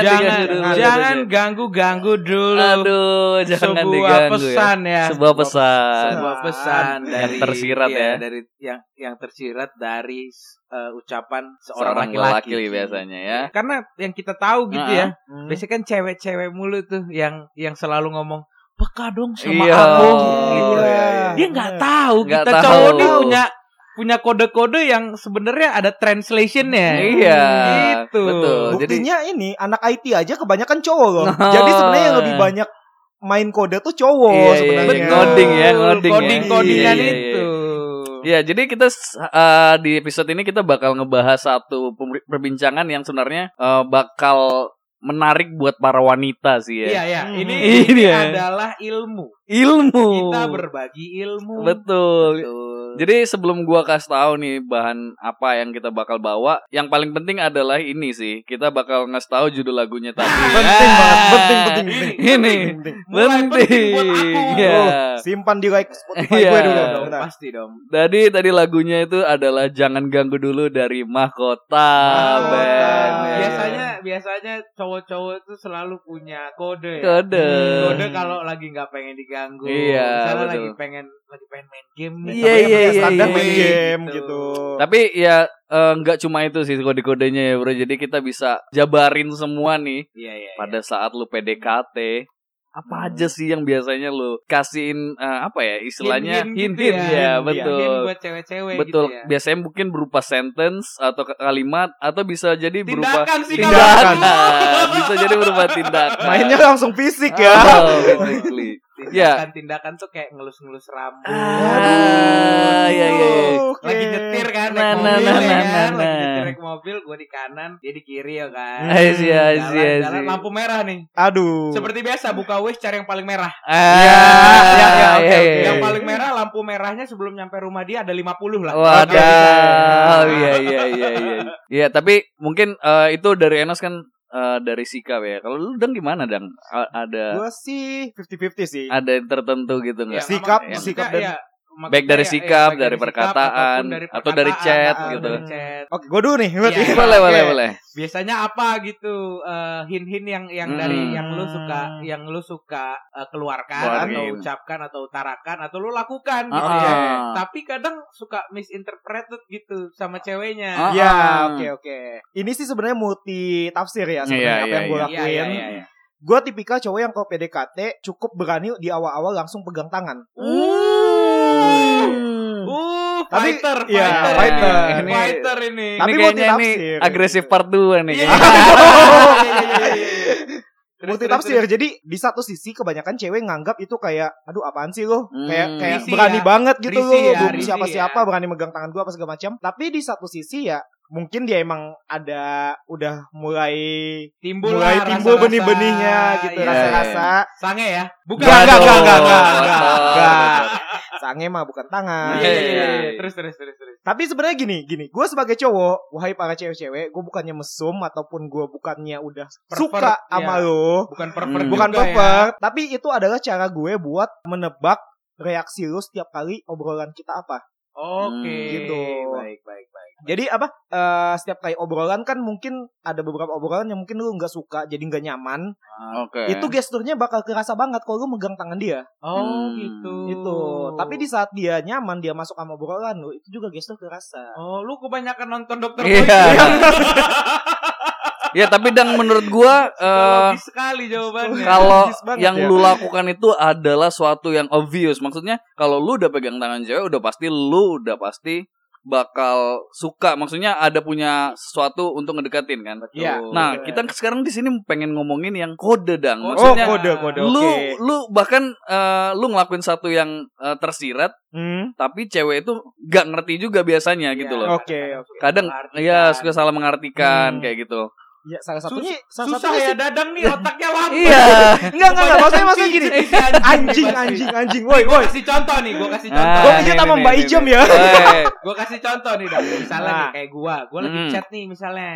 Jangan jangan dulu. jangan ganggu-ganggu dulu. Aduh, jangan Sebuah diganggu pesan ya. Sebuah pesan. Sebuah pesan Yang dari tersirat iya, ya. dari yang yang tersirat dari eh, ucapan seorang laki-laki laki biasanya ya. Karena yang kita tahu gitu Nah, ya. Hmm. Biasanya kan cewek-cewek mulu tuh yang yang selalu ngomong peka dong sama Iya. aku Iya. gitu. Dia nggak tahu Nggak kita tahu. cowok nih punya punya kode-kode yang sebenarnya ada translationnya. Iya. Gitu. Betul. Jadi Buktinya ini anak IT aja kebanyakan cowok loh. Jadi sebenarnya yang lebih banyak main kode tuh cowok Iya, iya, sebenarnya. iya. Ngoding ya, ngoding ya. Coding-codingan Iya, iya, iya. itu. Ya, jadi kita uh, di episode ini kita bakal ngebahas satu perbincangan yang sebenarnya uh, bakal menarik buat para wanita sih ya. Iya ya, Hmm. ini, Ini ini ya. adalah ilmu. Ilmu. Kita berbagi ilmu. Betul. Betul. Jadi sebelum gua kasih tahu nih bahan apa yang kita bakal bawa, yang paling penting adalah ini sih. Kita bakal ngasih tahu judul lagunya tadi. Penting banget, penting, penting, penting. Ini penting. Mulai penting buat aku. Ya. Simpan di like Spotify Iya. gue dulu dong, bentar. pasti dong. Tadi tadi lagunya itu adalah Jangan Ganggu Dulu dari Mahkota Mahkota. Band. Biasanya biasanya cowok-cowok itu selalu punya kode ya. kode. Kode kalau lagi nggak pengen diganggu. Iya, Misalnya betul. lagi pengen lagi pengen main game nih. Iya, tapi iya, pakai iya, standar iya, main iya. game gitu. gitu. Tapi ya eh, nggak cuma itu sih kode-kodenya ya bro. Jadi kita bisa jabarin semua nih Iya iya. pada saat lu PDKT. Apa aja sih yang biasanya lu kasihin eh, apa ya istilahnya Hint-hint hint-hint gitu ya, ya. betul. Hint buat cewek-cewek Betul. gitu ya. Biasanya mungkin berupa sentence atau kalimat atau bisa jadi berupa Tindakan sih tindakan. kalau bisa jadi berupa tindakan. Mainnya langsung fisik ya. Oh, basically. Ya. Tindakan-tindakan tuh kayak ngelus-ngelus rambut. Ah, iya iya. iya. Oke. Lagi nyetir kan Nah, naik nah, mobil nah, ya nah, kan nah, Lagi nah. nyetir naik mobil Gue di kanan Dia di kiri ya kan I see, I see, I Jalan, lampu merah nih Aduh. Seperti biasa buka wish cari yang paling merah Ah, Iya, iya, iya, iya, oke. iya. Yang paling merah lampu merahnya sebelum nyampe rumah dia ada 50 lah Wadah, Oke, iya iya iya iya. Iya, tapi mungkin eh, itu dari Enos kan eh, dari sikap ya. Kalau lu dang gimana dang? A- ada Gue sih 50-50 sih. ada yang tertentu gitu Ya, nggak? Sikap, maksudnya sikap ya, dan- ya, maksudnya Baik dari ya, sikap, baik dari sikap, perkataan, dari atau dari chat ah, gitu. dari chat. Oke, gue dulu nih. berarti. Iya. Boleh Oke. boleh boleh. Biasanya apa gitu eh, hin-hin yang yang Hmm. dari yang lu suka yang lu suka eh, keluarkan Keluarin. atau ucapkan atau utarakan atau lu lakukan Ah, gitu ya. ah. Tapi kadang suka misinterpreted gitu sama ceweknya. Ah, Ya, ah. oke oke. Ini sih sebenarnya multi tafsir ya sebenarnya apa iya, yang gue iya. lakuin. Iya, iya, iya. Gue tipikal cowok yang kalau PDKT cukup berani di awal-awal langsung pegang tangan. Uh, Tapi- fighter, iya, fighter, fighter. Ini, fighter ini. Ini Tapi kayaknya ini agresif part 2 nih. Terus, multi tafsir. Jadi di satu sisi kebanyakan cewek nganggap itu kayak aduh apaan sih lo? Hmm. Kayak kayak berani ya. banget gitu lo, ya, siapa-siapa ya. berani megang tangan gua apa segala macam. Tapi di satu sisi ya mungkin dia emang ada udah mulai Timbul mulai lah timbul benih-benihnya gitu Iya, rasa-rasa. Sange ya? Bukan. Enggak, enggak, enggak, enggak, enggak. Sange mah bukan tangan. Iya, iya, iya, Iya. iya. Terus, terus, terus, terus. Tapi sebenarnya gini, gini, gue sebagai cowok, wahai para cewek-cewek, gue bukannya mesum ataupun gue bukannya udah Pervert, suka sama iya. lo, Bukan pervert Hmm. bukan ya. pervert, tapi itu adalah cara gue buat menebak reaksi lo setiap kali obrolan kita apa. Oke. Hmm. Gitu. Baik, baik, baik. Jadi apa? eh, setiap kali obrolan kan mungkin ada beberapa obrolan yang mungkin lu nggak suka, jadi nggak nyaman. Oke. Itu gesturnya bakal kerasa banget kalau lu megang tangan dia. Oh, Hmm. gitu. Itu. Tapi di saat dia nyaman, dia masuk sama obrolan lu, itu juga gestur kerasa. Oh, lu kebanyakan nonton dokter Iya. Ya tapi dang menurut gua eh, Logis sekali jawabannya. kalau yang ya. lu lakukan itu adalah suatu yang obvious. Maksudnya kalau lu udah pegang tangan cewek udah pasti lu udah pasti bakal suka. Maksudnya ada punya sesuatu untuk ngedekatin kan. Iya. Nah, Betul. kita sekarang di sini pengen ngomongin yang kode dang. Oh, oh, Maksudnya kode kode lu oke. lu bahkan eh, lu ngelakuin satu yang eh, tersirat Hmm, tapi cewek itu gak ngerti juga biasanya gitu Iya, loh. Oke. suka Kadang ya suka salah mengartikan Hmm. kayak gitu. Ya, salah satunya Sus- salah Susah satunya ya sih- dadang nih otaknya lambat. Iya. Enggak, enggak, enggak. Maksudnya, maksudnya gini. Anjing, anjing, anjing. Woi, Gue woi. kasih contoh nih, gue kasih Ah, contoh. Gua pikir nih, sama nih, Mbak Ijem nih. ya. Gue kasih contoh nih, dong. Misalnya Nah. nih kayak gue, gue lagi Hmm. chat nih misalnya,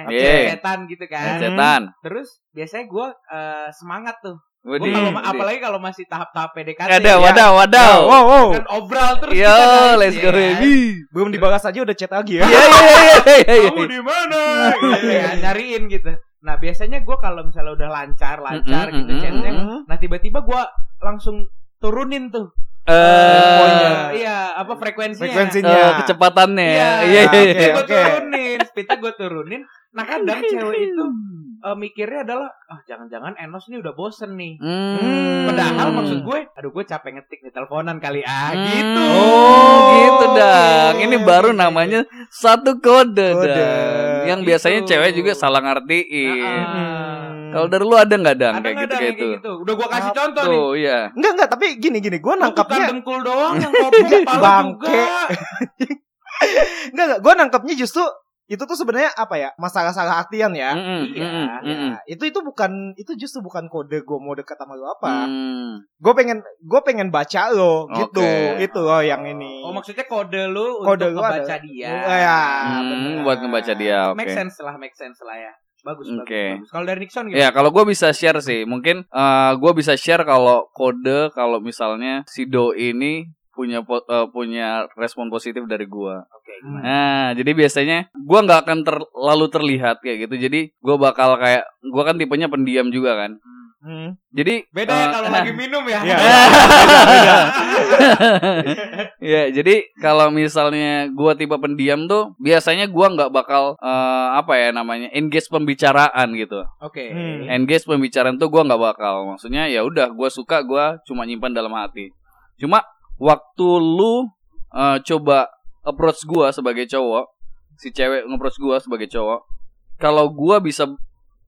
chatan gitu kan. Setan. Terus biasanya gue eh, semangat tuh. Gue kalau apalagi kalau masih tahap-tahap PDKT. Ada, ya, wadaw, wadaw. Wow, wow. Kan obral terus. Yo, kita guys, let's ya go kan? baby. Belum dibalas aja udah chat lagi ya. Iya, iya, iya, iya, iya. Kamu di mana? gitu ya, nyariin gitu. Nah, biasanya gue kalau misalnya udah lancar, lancar Mm-mm, gitu mm-mm, chatnya, mm-mm. nah tiba-tiba gue langsung turunin tuh. Eh, Poinnya. iya, apa frekuensinya? Frekuensinya. eh, kecepatannya Iya, ya. Iya, iya, iya. gue turunin, speednya gue turunin. Nah kadang cewek itu eh, mikirnya adalah, ah jangan-jangan Enos ini udah bosen nih. Hmm. Padahal maksud gue, aduh gue capek ngetik di teleponan kali ah, Hmm. gitu. Oh, gitu dang. oke, Ini oke, baru oke. namanya satu kode, Kode. dang. Yang Gitu. biasanya cewek juga salah ngertiin. Nah, Hmm. Kalau dari lu ada nggak dang Ada kayak nggak gitu Dang, kayak yang itu? gitu? Udah gue kasih Apa contoh nih. Tuh, iya. Enggak enggak, tapi gini gini, bukan nangkapnya dengkul doang yang kopi kepala Bangke. juga. enggak enggak, gue nangkapnya justru itu tuh sebenarnya apa ya masalah salah artian ya. Mm-mm, Iya, mm-mm, Ya, mm-mm. itu itu bukan itu justru bukan kode gue mau dekat sama lu apa. Hmm. Gue pengen gue pengen baca lo gitu. Oke. Itu loh yang ini. Oh maksudnya kode lu Kode untuk lu ngebaca ada. dia. Oh, ya, benar. buat ngebaca dia, oke. Make sense lah, make sense lah ya. Bagus, bagus, Oke. bagus. Kalau dari Nixon Ya gimana? kalau gue bisa share sih, mungkin eh gue bisa share kalau kode kalau misalnya si do ini punya po- eh, punya respon positif dari gue. Oke, Hmm. gimana? Nah, jadi biasanya gue nggak akan terlalu terlihat kayak gitu. Jadi gue bakal kayak gue kan tipenya pendiam juga kan. Hmm. Jadi Beda ya eh, kalau lagi minum ya. Iya. ya jadi kalau misalnya gua tipe pendiam tuh biasanya gua nggak bakal eh, apa ya namanya engage pembicaraan gitu Oke. Hmm. engage pembicaraan tuh gua nggak bakal maksudnya ya udah gua suka gua cuma nyimpan dalam hati cuma waktu lu eh, coba approach gua sebagai cowok si cewek nge-approach gua sebagai cowok kalau gua bisa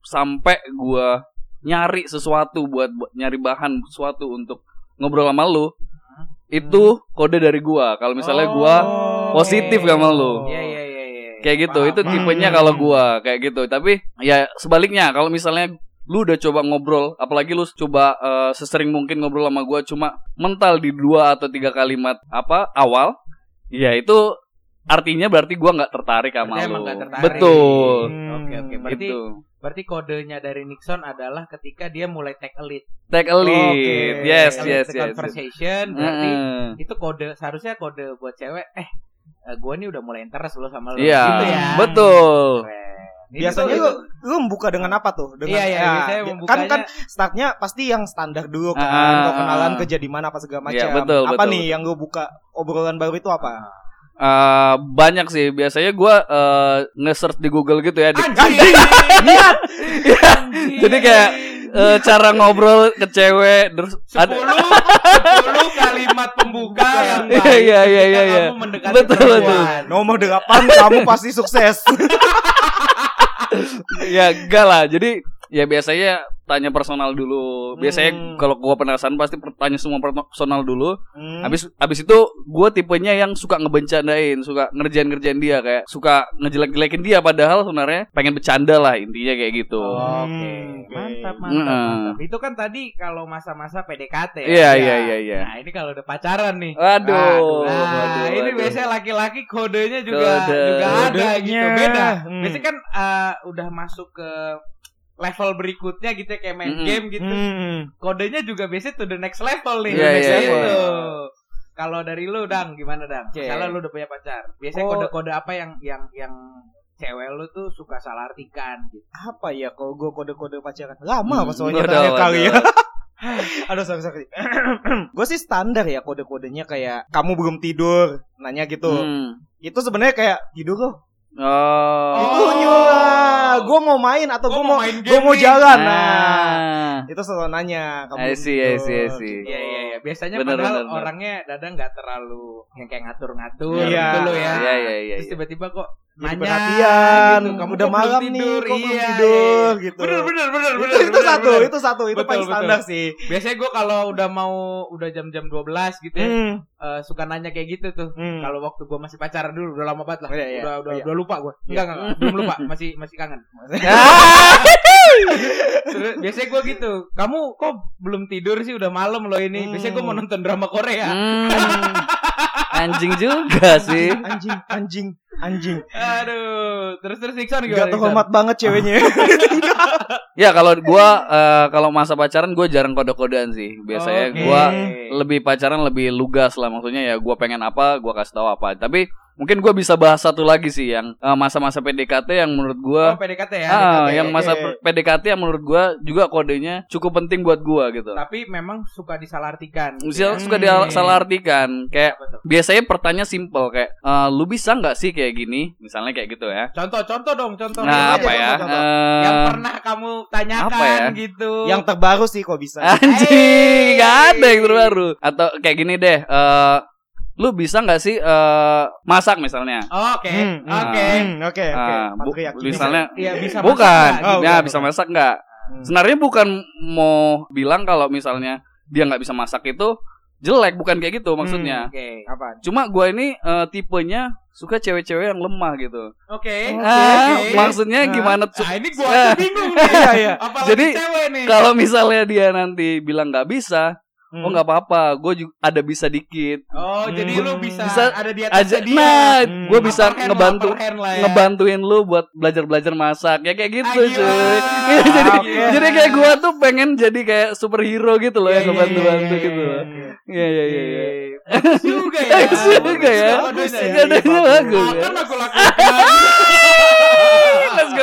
sampai gua nyari sesuatu buat buat nyari bahan sesuatu untuk ngobrol sama lu itu kode dari gua kalau misalnya gua Oh, positif oke. sama lu. Iya, iya, iya, iya. kayak gitu Paham, itu tipenya kalau gua kayak gitu tapi ya sebaliknya kalau misalnya lu udah coba ngobrol apalagi lu coba eh, sesering mungkin ngobrol sama gua cuma mental di dua atau tiga kalimat apa awal ya itu artinya berarti gua nggak tertarik sama Berarti lu emang nggak tertarik. betul Hmm. Oke, oke. Berarti gitu berarti kodenya dari Nixon adalah ketika dia mulai take a lead. take a lead Oke. yes Take lead yes yes conversation berarti Heeh. itu kode seharusnya kode buat cewek eh gue nih udah mulai interest lo sama lo Iya, gitu ya betul. Keren. Biasanya itu- lu lu membuka dengan apa tuh? Dengan Iya, iya, ya, biasanya kan membukanya- kan startnya pasti yang standar dulu kan. Ah, Kau kenalan ah. kerja di mana apa segala macam. Iya, betul, apa betul, nih betul. yang lu buka obrolan baru itu apa? Eh, banyak sih biasanya gua eh, nge-search di Google gitu ya di- anjing Niat. Anjing. Jadi kayak eh, cara ngobrol ke cewek terus ada sepuluh sepuluh kalimat pembuka yang Iya, baik iya, iya, iya, iya. kamu mendekati Betul, perempuan. Nomor delapan kamu pasti sukses. ya enggak lah. Jadi ya biasanya tanya personal dulu biasanya Hmm. kalau gua penasaran pasti tanya semua personal dulu Hmm. habis habis itu gua tipenya yang suka ngebencandain suka ngerjain ngerjain dia kayak suka ngejelek jelekin dia padahal sebenarnya pengen bercanda lah intinya kayak gitu Oke, Hmm, oke. mantap, mantap, Mm-mm. mantap. Itu kan tadi kalau masa-masa PDKT. ya. iya iya iya iya Nah, ini kalau udah pacaran nih. aduh Nah, waduh, ini biasanya laki-laki kodenya juga Kode. juga ada Kodenya. gitu. Beda. Hmm. Biasanya kan eh, udah masuk ke level berikutnya gitu ya, kayak main Mm-mm. game gitu. Hmm. Kodenya juga biasanya to the next level nih. Iya, Next iya, level. iya. Kalau dari lu Dang, gimana Dang? Oke. Kalau lu udah punya pacar, biasanya Oh. kode-kode apa yang yang yang cewek lu tuh suka salah artikan gitu. Apa ya kalau gue kode-kode pacaran? Lama Hmm, apa soalnya terakhir kali ya. Aduh sorry sorry. gue sih standar ya kode-kodenya kayak kamu belum tidur, nanya gitu. Hmm. Itu sebenarnya kayak tidur loh. oh Itu nyulah. Gue mau main atau Gua gue mau mau main gue mau jalan. Nah, nah itu selalu nanya kamu I belum see, I tidur. see, I see. Iya iya iya. Biasanya Bener, padahal bener, orangnya dadang nggak terlalu yang kayak ngatur-ngatur Iya. gitu loh ya. Iya, iya, iya, Terus iya. tiba-tiba kok nanya perhatian, gitu. Kamu udah kok belum malam nih, tidur? kok belum Iya, tidur, iya. gitu. Bener bener bener Itu, bener. itu bener, satu, bener. itu satu, itu Betul, paling betul. standar sih. Biasanya gue kalau udah mau udah jam-jam 12 gitu ya, eh, suka nanya kayak gitu tuh. hmm. Kalau waktu gue masih pacaran dulu udah lama banget lah. Oh, iya, iya. Udah udah Oh, iya. udah lupa gue. Iya. Enggak, enggak, belum lupa, masih masih kangen. Terus biasanya gue gitu. Kamu kok belum tidur sih udah malam loh ini. Hmm. Biasanya gue mau nonton drama Korea. Hmm. Anjing juga sih. anjing, anjing, anjing. Aduh, terus terus Nixon Gak gimana? Nixon? terhormat banget ceweknya. Ya kalau gua eh, kalau masa pacaran gua jarang kode-kodean sih. Biasanya Oke. gua lebih pacaran lebih lugas lah maksudnya ya gua pengen apa gua kasih tahu apa. Tapi mungkin gua bisa bahas satu lagi sih yang eh, masa-masa PDKT yang menurut gua Oh, PDKT ya. ah, PDKT, yang masa oke. PDKT yang menurut gua juga kodenya cukup penting buat gua gitu. Tapi memang suka disalahartikan. gitu Bisa ya. suka Hmm. dia salah artikan kayak biasanya pertanyaan simple kayak "Eh, lu bisa nggak sih kayak gini misalnya kayak gitu ya Contoh, contoh dong, contoh. nah aja, apa ya contoh, contoh. Eh, Yang pernah kamu tanyakan apa ya? gitu. Yang terbaru sih kok bisa. anjing nggak ada yang terbaru atau kayak gini deh eh lu bisa nggak sih eh masak misalnya Oh, Oke, Hmm, hmm, oke. hmm, Oke, oke. Ah, bu- Patriarki. misalnya Iya bisa bukan masak? Oh, ya bukan, bisa bukan. masak nggak Hmm. sebenarnya bukan mau bilang kalau misalnya dia nggak bisa masak itu jelek bukan kayak gitu maksudnya Oke. apa? cuma gue ini eh, tipenya suka cewek-cewek yang lemah gitu Oke. ah oke. maksudnya Nah. gimana tuh Nah, ini gua Ah. aja bingung nih. Iya, iya. Apalagi Jadi, kalau misalnya dia nanti bilang nggak bisa Hmm. oh nggak apa-apa gue juga ada bisa dikit Oh, jadi Hmm. lu bisa, Bisa ada di atas aja dia. nah Hmm. gue bisa hand ngebantu lah ya. ngebantuin lu buat belajar belajar masak ya kayak gitu Ah, cuy Ah, jadi oke. jadi kayak gue tuh pengen jadi kayak superhero gitu loh Iya, yang iya, ngebantu bantu iya, gitu iya, loh iya. iya iya iya iya Bagus juga ya. Bagus juga ya. Bagus ya. Kadangnya bagus ya. Akan aku lakukan. let's go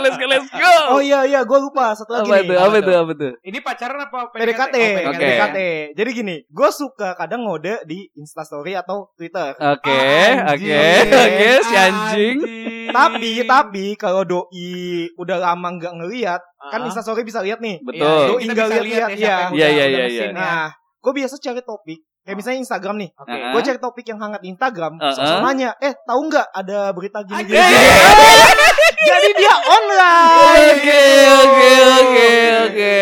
let's go let's go Oh iya iya, gue lupa satu lagi apa nih. itu apa itu apa itu Ini pacaran apa PDKT, Oh, Oke. PDKT. Jadi gini, gue suka kadang ngode di Instastory atau Twitter. oke oke anjing. oke si anjing Tapi tapi kalau doi udah lama nggak ngeliat, kan Ah. Instastory bisa lihat nih. betul Doi nggak lihat-lihat, iya. Iya, iya, iya, iya. Nah, gue biasa cari topik. Kayak misalnya Instagram nih. Oke. Ah. Gue cari topik yang hangat di Instagram. Sosok ah. nanya, eh tahu nggak ada berita gini gini? Jadi dia online. Oke oke oke oke. Oke.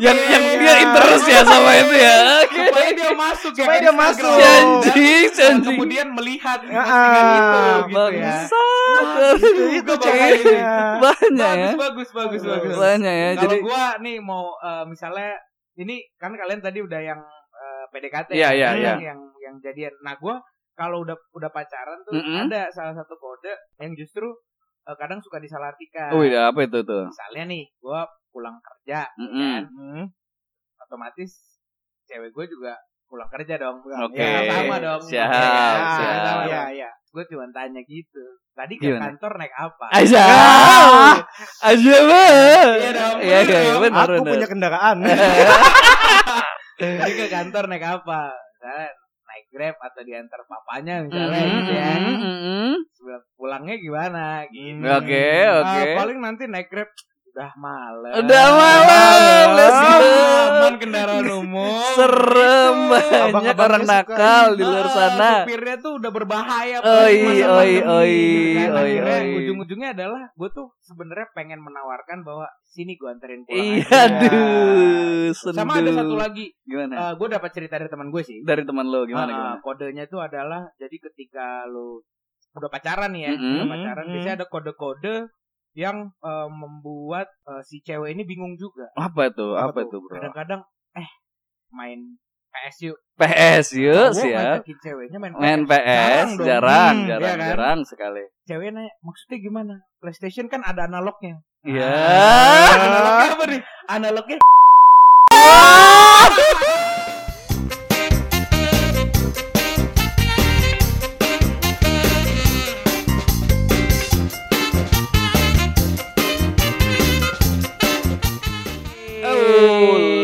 Yang yang dia interest ya sama itu ya. Oke. Supaya dia masuk ya Supaya dia Instagram. masuk. Dan anjing. kemudian melihat Ya, postingan itu gitu ya. Bangsat. Itu, itu ceweknya. Banyak ya. Bagus bagus bagus bagus. Banyak ya. Kalau Jadi gua nih mau eh, misalnya ini kan kalian tadi udah yang PDKT Iya, ya, iya, yang, iya. yang yang jadian. Nah, gua kalau udah udah pacaran tuh Mm-mm. ada salah satu kode yang justru eh, kadang suka disalahartikan. Oh iya apa itu tuh? Misalnya nih, gua pulang kerja Mm-mm. kan, Hmm. otomatis cewek gue juga pulang kerja dong. Oke. Ya, sama dong. Siap, Ya, siap. sama Iya, iya. Gue cuma tanya gitu. Tadi ke Gimana? kantor naik apa? Aja. Aja Iya dong, Iya bener iya benar Aku benar. punya kendaraan. Tadi ke kantor naik apa? Misalnya naik Grab atau diantar papanya misalnya Mm-mm, gitu ya. mm-mm. Sebelum Pulangnya gimana gitu. Oke oke. Ah, paling nanti naik Grab udah malam. Udah malam, let's go. Aman kendaraan umum. Serem Gitu. banyak orang suka. nakal di luar sana. Supirnya tuh udah berbahaya. Oi, oi, oi, gitu kan. oi. Ujung-ujungnya adalah gue tuh sebenarnya pengen menawarkan bahwa sini gue anterin pulang. Iya, aja. aduh, sendu. Sama ada satu lagi. Gimana? gue dapat cerita dari teman gue sih. Dari teman lo gimana Ah, gimana? kodenya itu adalah jadi ketika lu udah pacaran nih ya, Mm-mm. udah pacaran Mm-mm. biasanya ada kode-kode yang eh, membuat eh, si cewek ini bingung juga. Apa tuh? Apa, Apa tuh, Bro? Kadang-kadang eh main PS yuk. PS yuk, siap. ngajakin ceweknya main, Main PS Jarang jarang, Hmm, jarang, iya kan? jarang sekali. Cewek nanya, maksudnya gimana? PlayStation kan ada analognya. Iya. Ah, analognya apa nih? Analognya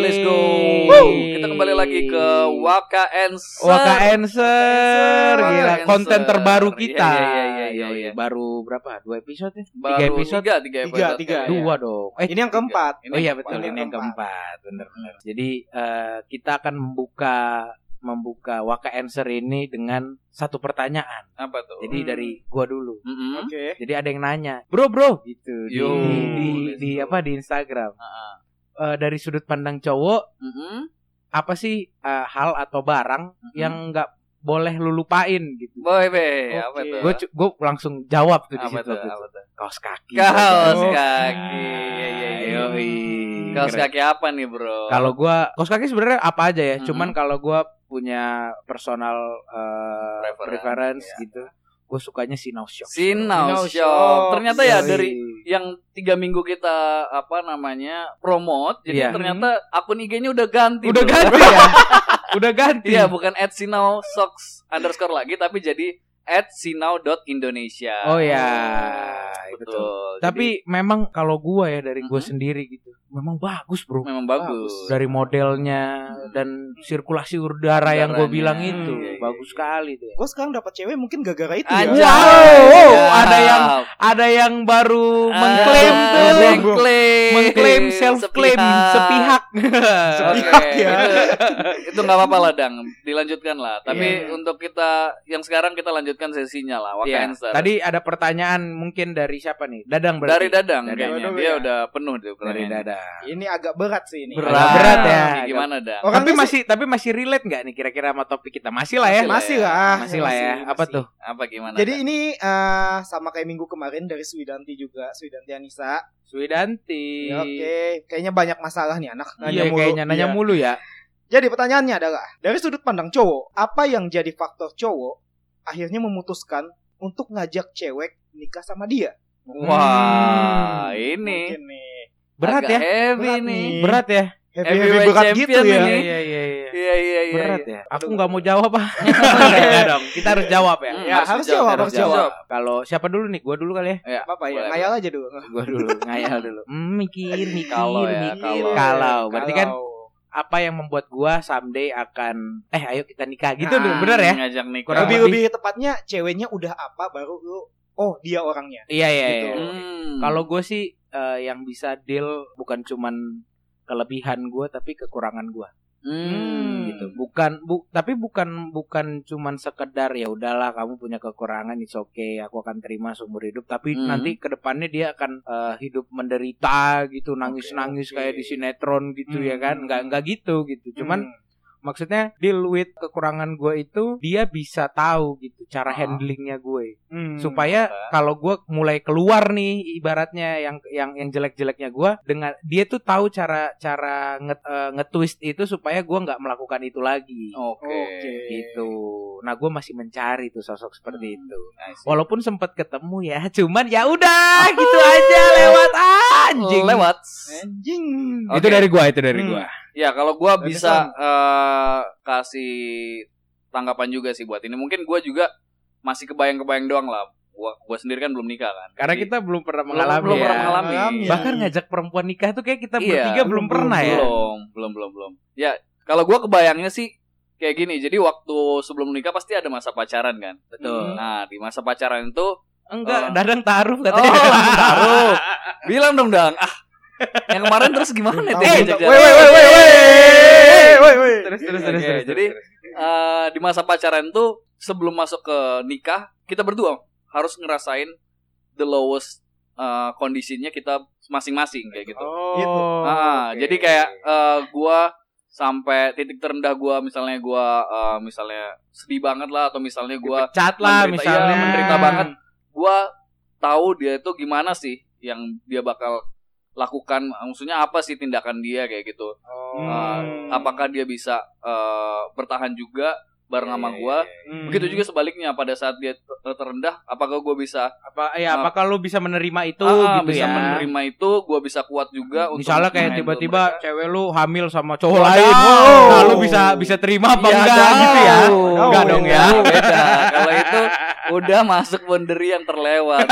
let's go. Woo. Kita kembali lagi ke Waka Answer. Waka Answer, Waka gila Answer. konten terbaru kita. Iya, iya, iya, iya, iya. Baru berapa? Dua episode ya? Baru tiga episode? tiga, tiga Tiga, episode. tiga. Iya. Dua dong. Eh, Ini yang keempat. Ini oh iya betul, ini yang keempat, bener-bener. Jadi eh, kita akan membuka membuka Waka Answer ini dengan satu pertanyaan. Apa tuh? Jadi Hmm. dari gua dulu. Mm-mm. Oke. Jadi ada yang nanya, bro bro, gitu di, Yo, di, di, di apa di Instagram. Ah, Eh, dari sudut pandang cowok, Mm-mm. apa sih eh, hal atau barang Mm-mm. yang nggak boleh lu lupain gitu? Boy, be, apa Oke. tuh? Gue gue langsung jawab tuh di apa situ. tuh? itu. Apa tuh? Kaos kaki. Kaos Oh. kaki. Iya, iya, iya. Yoi. Kaos kaki apa nih, Bro? Kalau gua kaos kaki sebenarnya apa aja ya. Mhm. Cuman kalau gua punya personal eh, Preference, preference iya. gitu, gue sukanya Sinau Shop. Sinau Sinau Shop. Shop. Ternyata ya Yoi. dari yang tiga minggu kita apa namanya promote, jadi Iya. ternyata akun IG-nya udah ganti. udah bro. ganti ya. udah ganti. Iya, bukan at Sinau Socks underscore lagi, tapi jadi at sinau.indonesia. Oh ya, betul. betul. Tapi memang kalau gua ya dari gua Mhm. sendiri gitu, memang bagus bro. Memang bagus. Dari modelnya dan sirkulasi udara yang gue Udaranya. bilang itu Iya, iya, bagus iya. sekali tuh. Gue sekarang dapat cewek mungkin gara-gara itu Anjay. ya. Wow, ada yang ada yang baru mengklaim tuh, mengklaim, mengklaim self claim sepihak. Sepihak ya. itu, nggak apa-apa lah, Dang. Dilanjutkan lah. Tapi Iya. untuk kita yang sekarang kita lanjutkan sesinya lah, Waka. Answer. Tadi ada pertanyaan mungkin dari siapa nih? Dadang berarti. dari Dadang, Dadang. kayaknya Dadang, dia ya. udah penuh tuh Dari. Dadang. Ini agak berat sih ini. Berat. Agak berat ya. Gimana, Dang? Orang tapi sih- masih tapi masih relate nggak nih kira-kira sama topik kita? Masih lah ya. Masih lah. Masih lah ya. Masih, Apa masih. tuh? Apa gimana? Jadi Dang? ini eh, sama kayak minggu kemarin dari Swidanti juga, Swidanti Anissa. Swidanti. Ya, Oke, kayaknya banyak masalah nih anak. Iya kayaknya nanya Iya. mulu ya. Jadi pertanyaannya adalah, dari sudut pandang cowok, apa yang jadi faktor cowok akhirnya memutuskan untuk ngajak cewek nikah sama dia? Wah, ini Mungkin nih. Berat agak ya. Heavy Berat nih. nih. Berat ya. Heavy, Heavyweight heavy berat gitu ya. ini. Iya iya iya. Iya, iya, iya. Berat iya. ya. Aku nggak mau jawab ah. Enggak dong. Kita harus jawab ya. Hmm, Ya, harus jawab, harus jawab. Kalau siapa dulu nih? Gua dulu kali ya. Ya, Apa ya? Ngayal aja dulu. Gua dulu, ngayal dulu. Hmm, mikir, mikir, Kalau ya, mikir. kalau. Kalau. Berarti kan apa yang membuat gua someday akan eh ayo kita nikah gitu Nah, bener ya? Ngajak nikah. Kurang lebih lebih. lebih tepatnya ceweknya udah apa baru lu oh dia orangnya. Iya iya Gitu. iya. Hmm. Kalau gue sih eh, yang bisa deal bukan cuman kelebihan gue tapi kekurangan gue Hmm. gitu. Bukan bu tapi bukan bukan cuman sekedar ya udahlah kamu punya kekurangan it's okay aku akan terima seumur hidup tapi Hmm. nanti ke depannya dia akan eh, hidup menderita gitu nangis-nangis oke. kayak di sinetron gitu ya Hmm. kan nggak nggak gitu gitu cuman Hmm. Maksudnya deal with kekurangan gue itu dia bisa tahu gitu cara Ah. handlingnya gue Hmm. supaya kalau gue mulai keluar nih ibaratnya yang yang yang jelek-jeleknya gue dengan dia tuh tahu cara cara nge, eh, nge-twist itu supaya gue nggak melakukan itu lagi Oke. Oke. gitu nah gue masih mencari tuh sosok seperti Hmm. itu walaupun sempat ketemu ya cuman ya udah gitu aja lewat anjing lewat. anjing. itu Oke. dari gue itu dari Hmm. gue Ya kalau gua Berarti bisa eh, kasih tanggapan juga sih buat ini. Mungkin gua juga masih kebayang-kebayang doang lah. Gua gua sendiri kan belum nikah kan. karena Jadi- kita belum pernah Belum- mengalami belum ya. pernah mengalami. Mengalami. bahkan ngajak perempuan nikah tuh kayak kita Iya, bertiga belum, belum- pernah ya belum, belum, belum, belum. Ya kalau gua kebayangnya sih kayak gini. Jadi waktu sebelum nikah pasti ada masa pacaran kan. betul Nah di masa pacaran itu enggak Oh. dadang taruh Oh, katanya taruh. Bilang dong, Dang. Ah, yang kemarin terus gimana tuh? diajak Woi woi woi woi woi terus terus terus, terus jadi terus. eh, di masa pacaran tuh sebelum masuk ke nikah kita berdua harus ngerasain the lowest eh, kondisinya kita masing-masing kayak gitu. oh Gitu. Ah, jadi kayak eh, gua sampai titik terendah gua misalnya gua eh, misalnya sedih banget lah atau misalnya gua cat lah menderita- misalnya iya, menderita banget. gua tahu dia itu gimana sih yang dia bakal lakukan maksudnya apa sih tindakan dia kayak gitu Oh. Uh, apakah dia bisa uh, bertahan juga bareng Iya, sama iya, gua iya. Hmm. begitu juga sebaliknya pada saat dia ter- terendah apakah gua bisa apa ya Ah. apakah lu bisa menerima itu ah, gitu bisa ya menerima itu gua bisa kuat juga untuk misalnya kayak tiba-tiba cewek lu hamil sama cowok Wadaw. lain nah lu bisa bisa terima apa Iya, enggak jauh. gitu ya Jauh, enggak dong ya beda kalau itu udah masuk boundary yang terlewat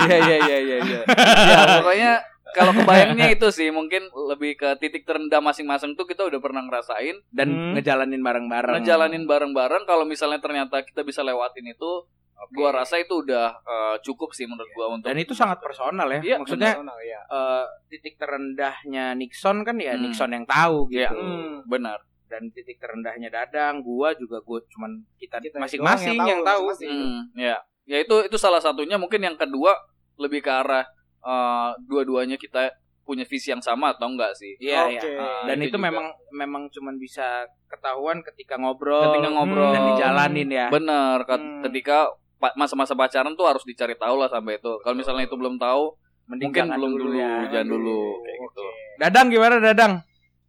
iya iya iya iya iya ya pokoknya kalau kebayangnya itu sih mungkin lebih ke titik terendah masing-masing tuh kita udah pernah ngerasain dan Hmm. ngejalanin bareng-bareng ngejalanin bareng-bareng kalau misalnya ternyata kita bisa lewatin itu gua rasa itu udah eh, cukup sih menurut gua untuk dan itu sangat personal ya Iya, maksudnya Personal, ya. eh, titik terendahnya Nixon kan ya Hmm. Nixon yang tahu gitu Iya. Hmm. benar dan titik terendahnya Dadang gua juga gua cuman kita, Kita masing-masing yang yang tahu, tahu, masing-masing. Hmm, ya. Ya itu itu salah satunya. Mungkin yang kedua lebih ke arah eh, dua-duanya kita punya visi yang sama atau enggak sih? Iya, Oke. iya. Ah, dan itu itu, juga. memang memang cuman bisa ketahuan ketika ngobrol. Ketika ngobrol. Dan dijalanin ya. Bener Hmm. ketika masa-masa pacaran tuh harus dicari tahu lah sampai itu. Kalau misalnya itu belum tahu Mending mungkin belum dulu, ya. jangan dulu kayak gitu. Dadang gimana Dadang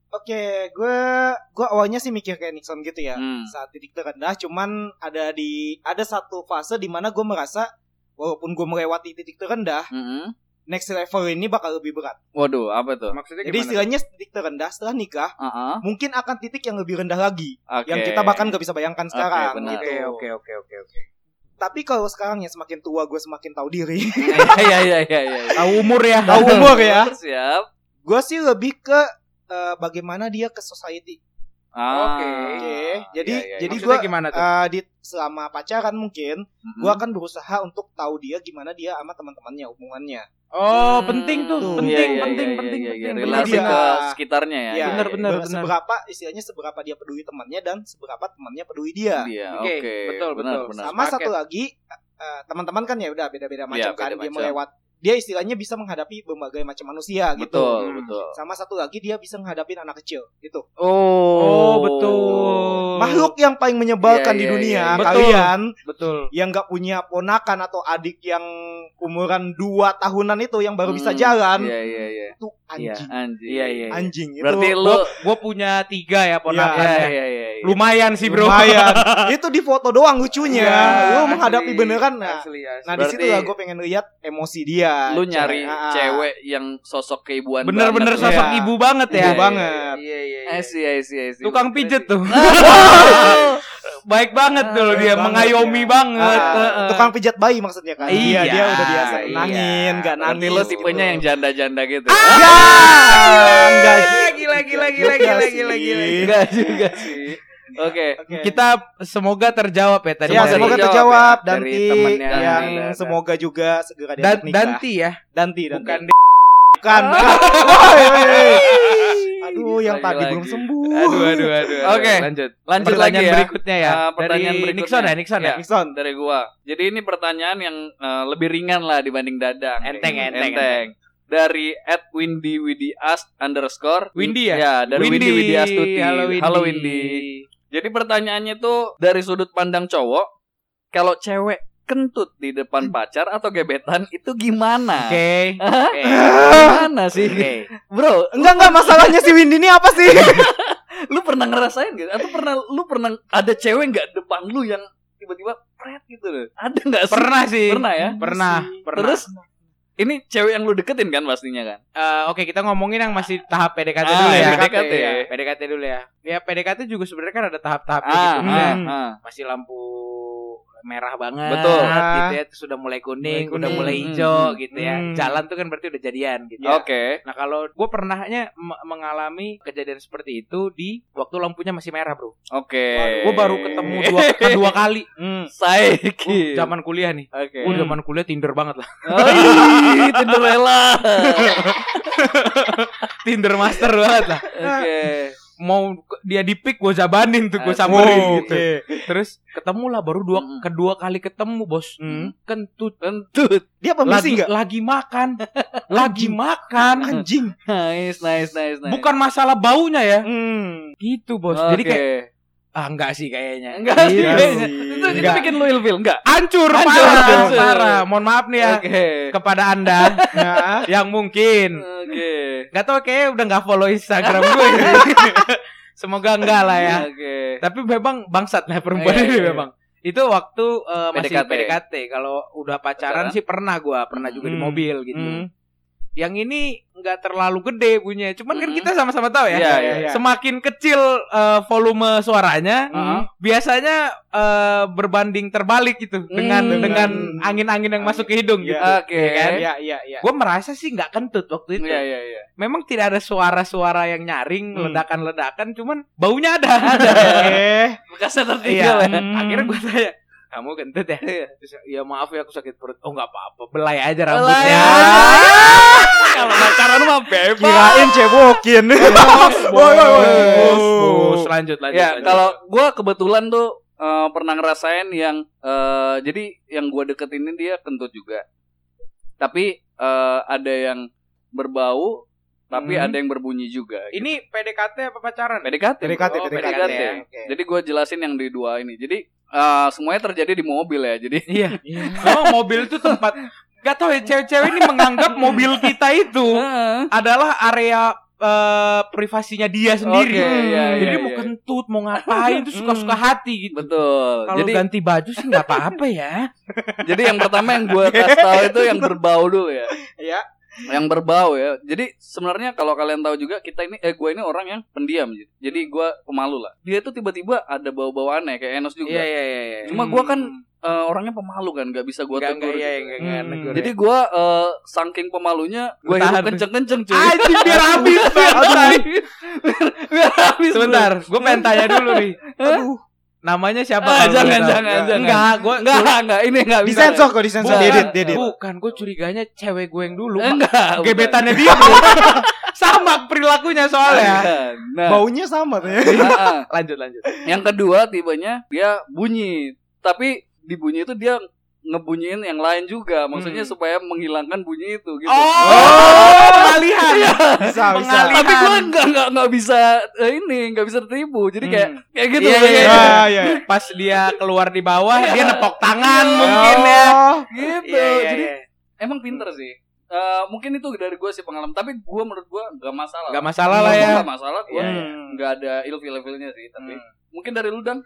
Oke, gue gue awalnya sih mikir kayak Nixon gitu ya. Hmm. Saat titik terendah, cuman ada di ada satu fase di mana gue merasa walaupun gue melewati titik terendah, Mm-mm. next level ini bakal lebih berat. Waduh, apa tuh? Maksudnya Jadi istilahnya titik terendah setelah nikah Heeh. mungkin akan titik yang lebih rendah lagi Oke. yang kita bahkan gak bisa bayangkan sekarang gitu. Oke, oke, oke, oke, oke. Tapi kalau sekarang ya semakin tua gue semakin tahu diri, Iya iya iya iya. Tahu umur ya. tahu umur ya. Siap. Gue sih lebih ke eh, bagaimana dia ke society. Ah, Oke. Oke, jadi iya, iya. jadi Maksudnya gue gimana tuh? di selama pacaran mungkin Mm-mm. gue akan berusaha untuk tahu dia gimana dia sama teman-temannya hubungannya. Oh, penting tuh, Tuh. penting, Iya, iya, penting, iya, penting, iya, iya. penting. Relasi Dia- ke sekitarnya ya. Ya, benar, benar, benar. Seberapa istilahnya seberapa dia peduli temannya dan seberapa temannya peduli dia. Iya, Oke, oke. betul, benar, betul. benar. Sama sepaket. satu lagi eh, teman-teman kan ya udah beda-beda macam kan beda dia macam. melewat dia istilahnya bisa menghadapi berbagai macam manusia gitu. Betul, Hmm. betul. Sama satu lagi dia bisa menghadapi anak kecil gitu. Oh, betul. Makhluk yang paling menyebalkan Iya, di iya, dunia iya, iya. kalian Betul. yang nggak punya ponakan atau adik yang umuran 2 tahunan itu yang baru bisa Hmm, jalan Iya, iya, iya. itu anjing. Anjing. Iya, iya. Anjing itu. Berarti lu Gua, gua punya tiga ya ponakan Iya, ya. iya, iya, iya. Lumayan sih, Bro. Lumayan. itu di foto doang lucunya. Iya, lu menghadapi asli, beneran nah. Asli, asli. Nah, di situ lah gue pengen lihat emosi dia. Lu nyari Ah, cewek yang sosok keibuan Bener-bener banget. sosok Iya. ibu banget ya. Ibu banget. Iya, iya. I see, I see, I see. Tukang pijet tuh. Baik banget tuh Ah, dia, mengayomi ya. banget. Ah, tukang pijat bayi maksudnya kan. Iya, dia udah biasa iya. nangin, nggak Berarti nangis. lu tipenya gitu. yang janda-janda gitu. Ya, Ah, enggak gila, gila, gila, gila, gila, gila. Enggak juga sih. Oke. Oke. Kita semoga terjawab ya tadi. Ya, Semoga semoga terjawab terjawab ya, dan dari yang dan- semoga juga segera diajak nikah. Danti ya, Danti, Danti. bukan bukan. Woi, woi, woi. Aduh, yang tadi belum sembuh. Aduh, aduh, aduh. aduh. Oke. lanjut. Lanjut Pertanyaan lagi ya. berikutnya ya. Ah, pertanyaan Dari berikutnya. Nixon ya, Nixon ya. Ya. Nixon. dari gua. Jadi ini pertanyaan yang eh, lebih ringan lah dibanding dadang. Enteng, enteng, enteng. Dari at Windy Windy Ast underscore Windy ya? Ya dari Windy Windy, Astuti. Halo Windy. Halo Windy. Jadi pertanyaannya tuh dari sudut pandang cowok, kalau cewek kentut di depan pacar atau gebetan itu gimana? Oke. Hah? Oke. Gimana sih, Oke. bro? Enggak enggak masalahnya si Windy ini apa sih? Lu pernah ngerasain gak? Atau pernah lu pernah ada cewek nggak depan lu yang tiba-tiba pret gitu loh? Ada nggak sih? Pernah sih. Pernah ya? Pernah. Pernah. Terus ini cewek yang lu deketin kan pastinya kan? Eh, oke kita ngomongin yang masih tahap PDKT Ah, dulu ya. PDKT. ya. PDKT dulu ya. Ya PDKT juga sebenarnya kan ada tahap-tahapnya Ah, gitu. ah, Misalnya ah. masih lampu merah banget Betul. gitu ya terus sudah mulai kuning, Mulai udah kuning. mulai Hmm, hijau hmm, gitu ya hmm. jalan tuh kan berarti udah jadian gitu Oke. nah kalau gue pernahnya mengalami kejadian seperti itu di waktu lampunya masih merah bro Oke. gue baru ketemu dua kedua kali Hmm. Saiki. Uh, zaman kuliah nih Oke. Gue zaman kuliah Tinder banget lah ih, Cinderella. Tinder master banget lah Oke. Mau dia di pick gue jabanin tuh gue Asik. samperin Oh, gitu oke. terus ketemu lah baru dua Mm. kedua kali ketemu bos Hmm. kentut Kentut. Dia permisi lagi enggak? lagi makan lagi makan Anjing. Nice, nice, nice, nice. bukan masalah baunya ya Hmm. gitu bos Oke. jadi kayak ah enggak sih kayaknya enggak sih Gitu. kayaknya. Itu, itu Enggak. bikin lu ilfil enggak? hancur, Hancur, parah, hancur. parah. mohon maaf nih ya Oke. kepada anda Ya. yang mungkin Oke. nggak tahu kayaknya udah nggak follow Instagram gue semoga enggak lah ya Oke. tapi memang bangsat lah perempuan Iya, ini iya. memang itu waktu eh, masih PDKT. PDKT, kalau udah pacaran Pacaran? sih pernah gua pernah juga di Hmm. mobil gitu Hmm. Yang ini nggak terlalu gede bunyinya cuman kan Hmm. kita sama-sama tahu ya Iya, iya, iya. semakin kecil eh, volume suaranya Heeh. biasanya eh, berbanding terbalik gitu dengan Hmm. dengan angin-angin yang masuk ke hidung Iya. gitu Oke. Ya kan? Iya, iya, iya. gue merasa sih nggak kentut waktu itu Iya, iya, iya. memang tidak ada suara-suara yang nyaring Hmm. ledakan-ledakan cuman baunya ada Eh, Bekasnya iya tertinggal ya. Hmm. akhirnya gue tanya kamu kentut ya Terus, ya maaf ya aku sakit perut oh nggak apa-apa belai aja rambutnya Kalau pacaran mah bebas. kirain cebokin. bos, bos, lanjut lanjut Ya, kalau gua kebetulan tuh eh, pernah ngerasain yang eh, jadi yang gua deketin ini dia kentut juga. Tapi eh, ada yang berbau, tapi Hmm. ada yang berbunyi juga. ini PDKT apa pacaran PDKT. PDKT, Oh, PDKT. PDKT. ya. Oke. Jadi gua jelasin yang di dua ini. Jadi eh, semuanya terjadi di mobil ya. Jadi iya memang mobil itu tempat Gak tau ya cewek-cewek ini menganggap mobil kita itu adalah area eh, privasinya dia sendiri. Oke, iya, Jadi iya, mau iya. kentut, mau ngapain tuh suka-suka hati gitu. betul. Kalau Jadi ganti baju sih nggak apa-apa ya. jadi yang pertama yang gua kasih tahu itu yang berbau dulu ya. Iya. Yang berbau ya. Jadi sebenarnya kalau kalian tahu juga kita ini eh gue ini orang yang pendiam gitu. Jadi gue pemalu lah. Dia tuh tiba-tiba ada bau-bau aneh kayak Enos juga. Iya iya iya. iya. Cuma gue kan eh, orangnya pemalu kan, nggak bisa gue tegur. enggak iya gitu. enggak enggak Hmm. Jadi gue eh, saking pemalunya gue hidup kenceng-kenceng cuy. Anjing biar habis biar habis. Biar habis. Sebentar, gue pengen tanya dulu nih. Aduh. Namanya siapa? Ah, jangan, jangan, jangan. Enggak, gue Enggak, enggak, ini enggak bisa. Disensor kok disensor Bukan. diedit. Bukan, gue curiganya cewek gue yang dulu. Enggak. Gebetannya dia. Sama perilakunya soalnya. Nah, Baunya sama tuh ya. nah, Lanjut lanjut. yang kedua tibanya dia bunyi, tapi di bunyi itu dia ngebunyiin yang lain juga, maksudnya Hmm. supaya menghilangkan bunyi itu gitu. Oh, pengalihan. Bisa bisa. Pengalihan. Tapi gue nggak nggak nggak bisa eh, ini nggak bisa tertipu, jadi kayak Hmm. kayak gitu. Iya, kayak iya, gitu. Ah, iya. Pas dia keluar di bawah, dia nepok tangan Iya. mungkin ya. Oh. Gitu. Iya, iya, Jadi iya. emang pinter sih. Eh, mungkin itu dari gue sih pengalaman, tapi gue menurut gue nggak masalah. Gak masalah lah ya. Nggak masalah, gue Hmm. nggak ada ilfil-ilfilnya sih. Tapi Hmm. mungkin dari lu dan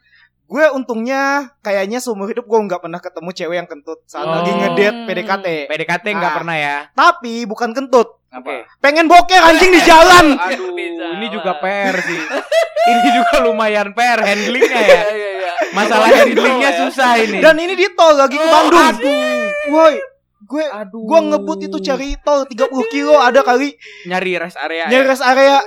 Gue untungnya kayaknya seumur hidup gue nggak pernah ketemu cewek yang kentut saat Oh. lagi ngedate PDKT. PDKT nggak Ah. pernah ya. Tapi bukan kentut, apa? pengen boker anjing di jalan. Aduh, ini juga PR sih. ini juga lumayan PR handlingnya ya. Iya iya iya. Masalah handlingnya ya. susah ini. Dan ini di tol lagi ke Bandung. Woi, gue Aduh. gue ngebut itu cari tol 30 kilo ada kali nyari rest area. nyari ya. rest area.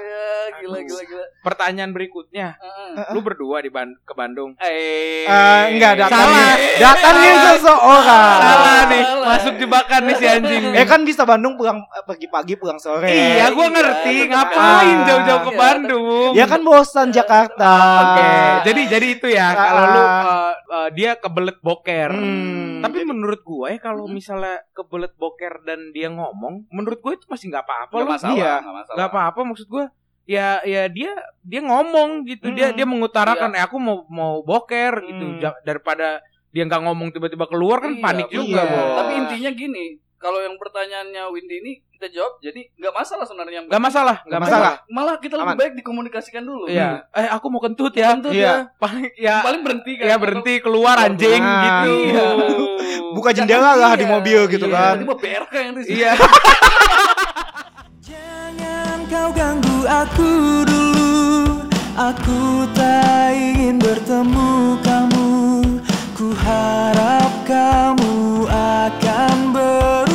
Gila gila gila. Pertanyaan berikutnya, Heeh. lu berdua di Ban- ke Bandung. Eh, Eh, enggak datangin Salah. datangin seseorang. Salah nih, masuk jebakan nih si anjing. Eh kan bisa Bandung pulang eh, pergi pagi pulang sore. Iya, gua Iya, ngerti. Ngapain jauh-jauh ke Iya, Bandung? Ya kan bosan Jakarta. Oke, jadi jadi itu ya. Ah. Kalau lu uh, uh, dia kebelet boker. Hmm. Tapi menurut gue ya kalau Hmm. misalnya kebelet boker dan dia ngomong, menurut gue itu masih nggak apa-apa Nggak loh. masalah, Iya. nggak masalah. Nggak apa-apa maksud gue. Ya ya dia dia ngomong gitu. Dia Hmm. dia mengutarakan eh aku mau mau boker gitu Hmm. Ja- daripada dia nggak ngomong tiba-tiba keluar kan Iya, panik juga, Iya. Bos. Tapi intinya gini, kalau yang pertanyaannya Windy ini kita jawab, jadi nggak masalah sebenarnya. Nggak masalah, nggak masalah. Malah kita lebih Aman. baik dikomunikasikan dulu. Iya. Eh aku mau kentut ya. Kentut Iya. ya. Paling ya Paling berhenti kan. ya berhenti keluar anjing Nah, gitu. iya. Buka jendela lah di mobil gitu Iya. kan. Tiba BRK yang di sini. Iya. Jangan kau ganggu aku dulu. Aku tak ingin bertemu kamu. Ku harap kamu akan ber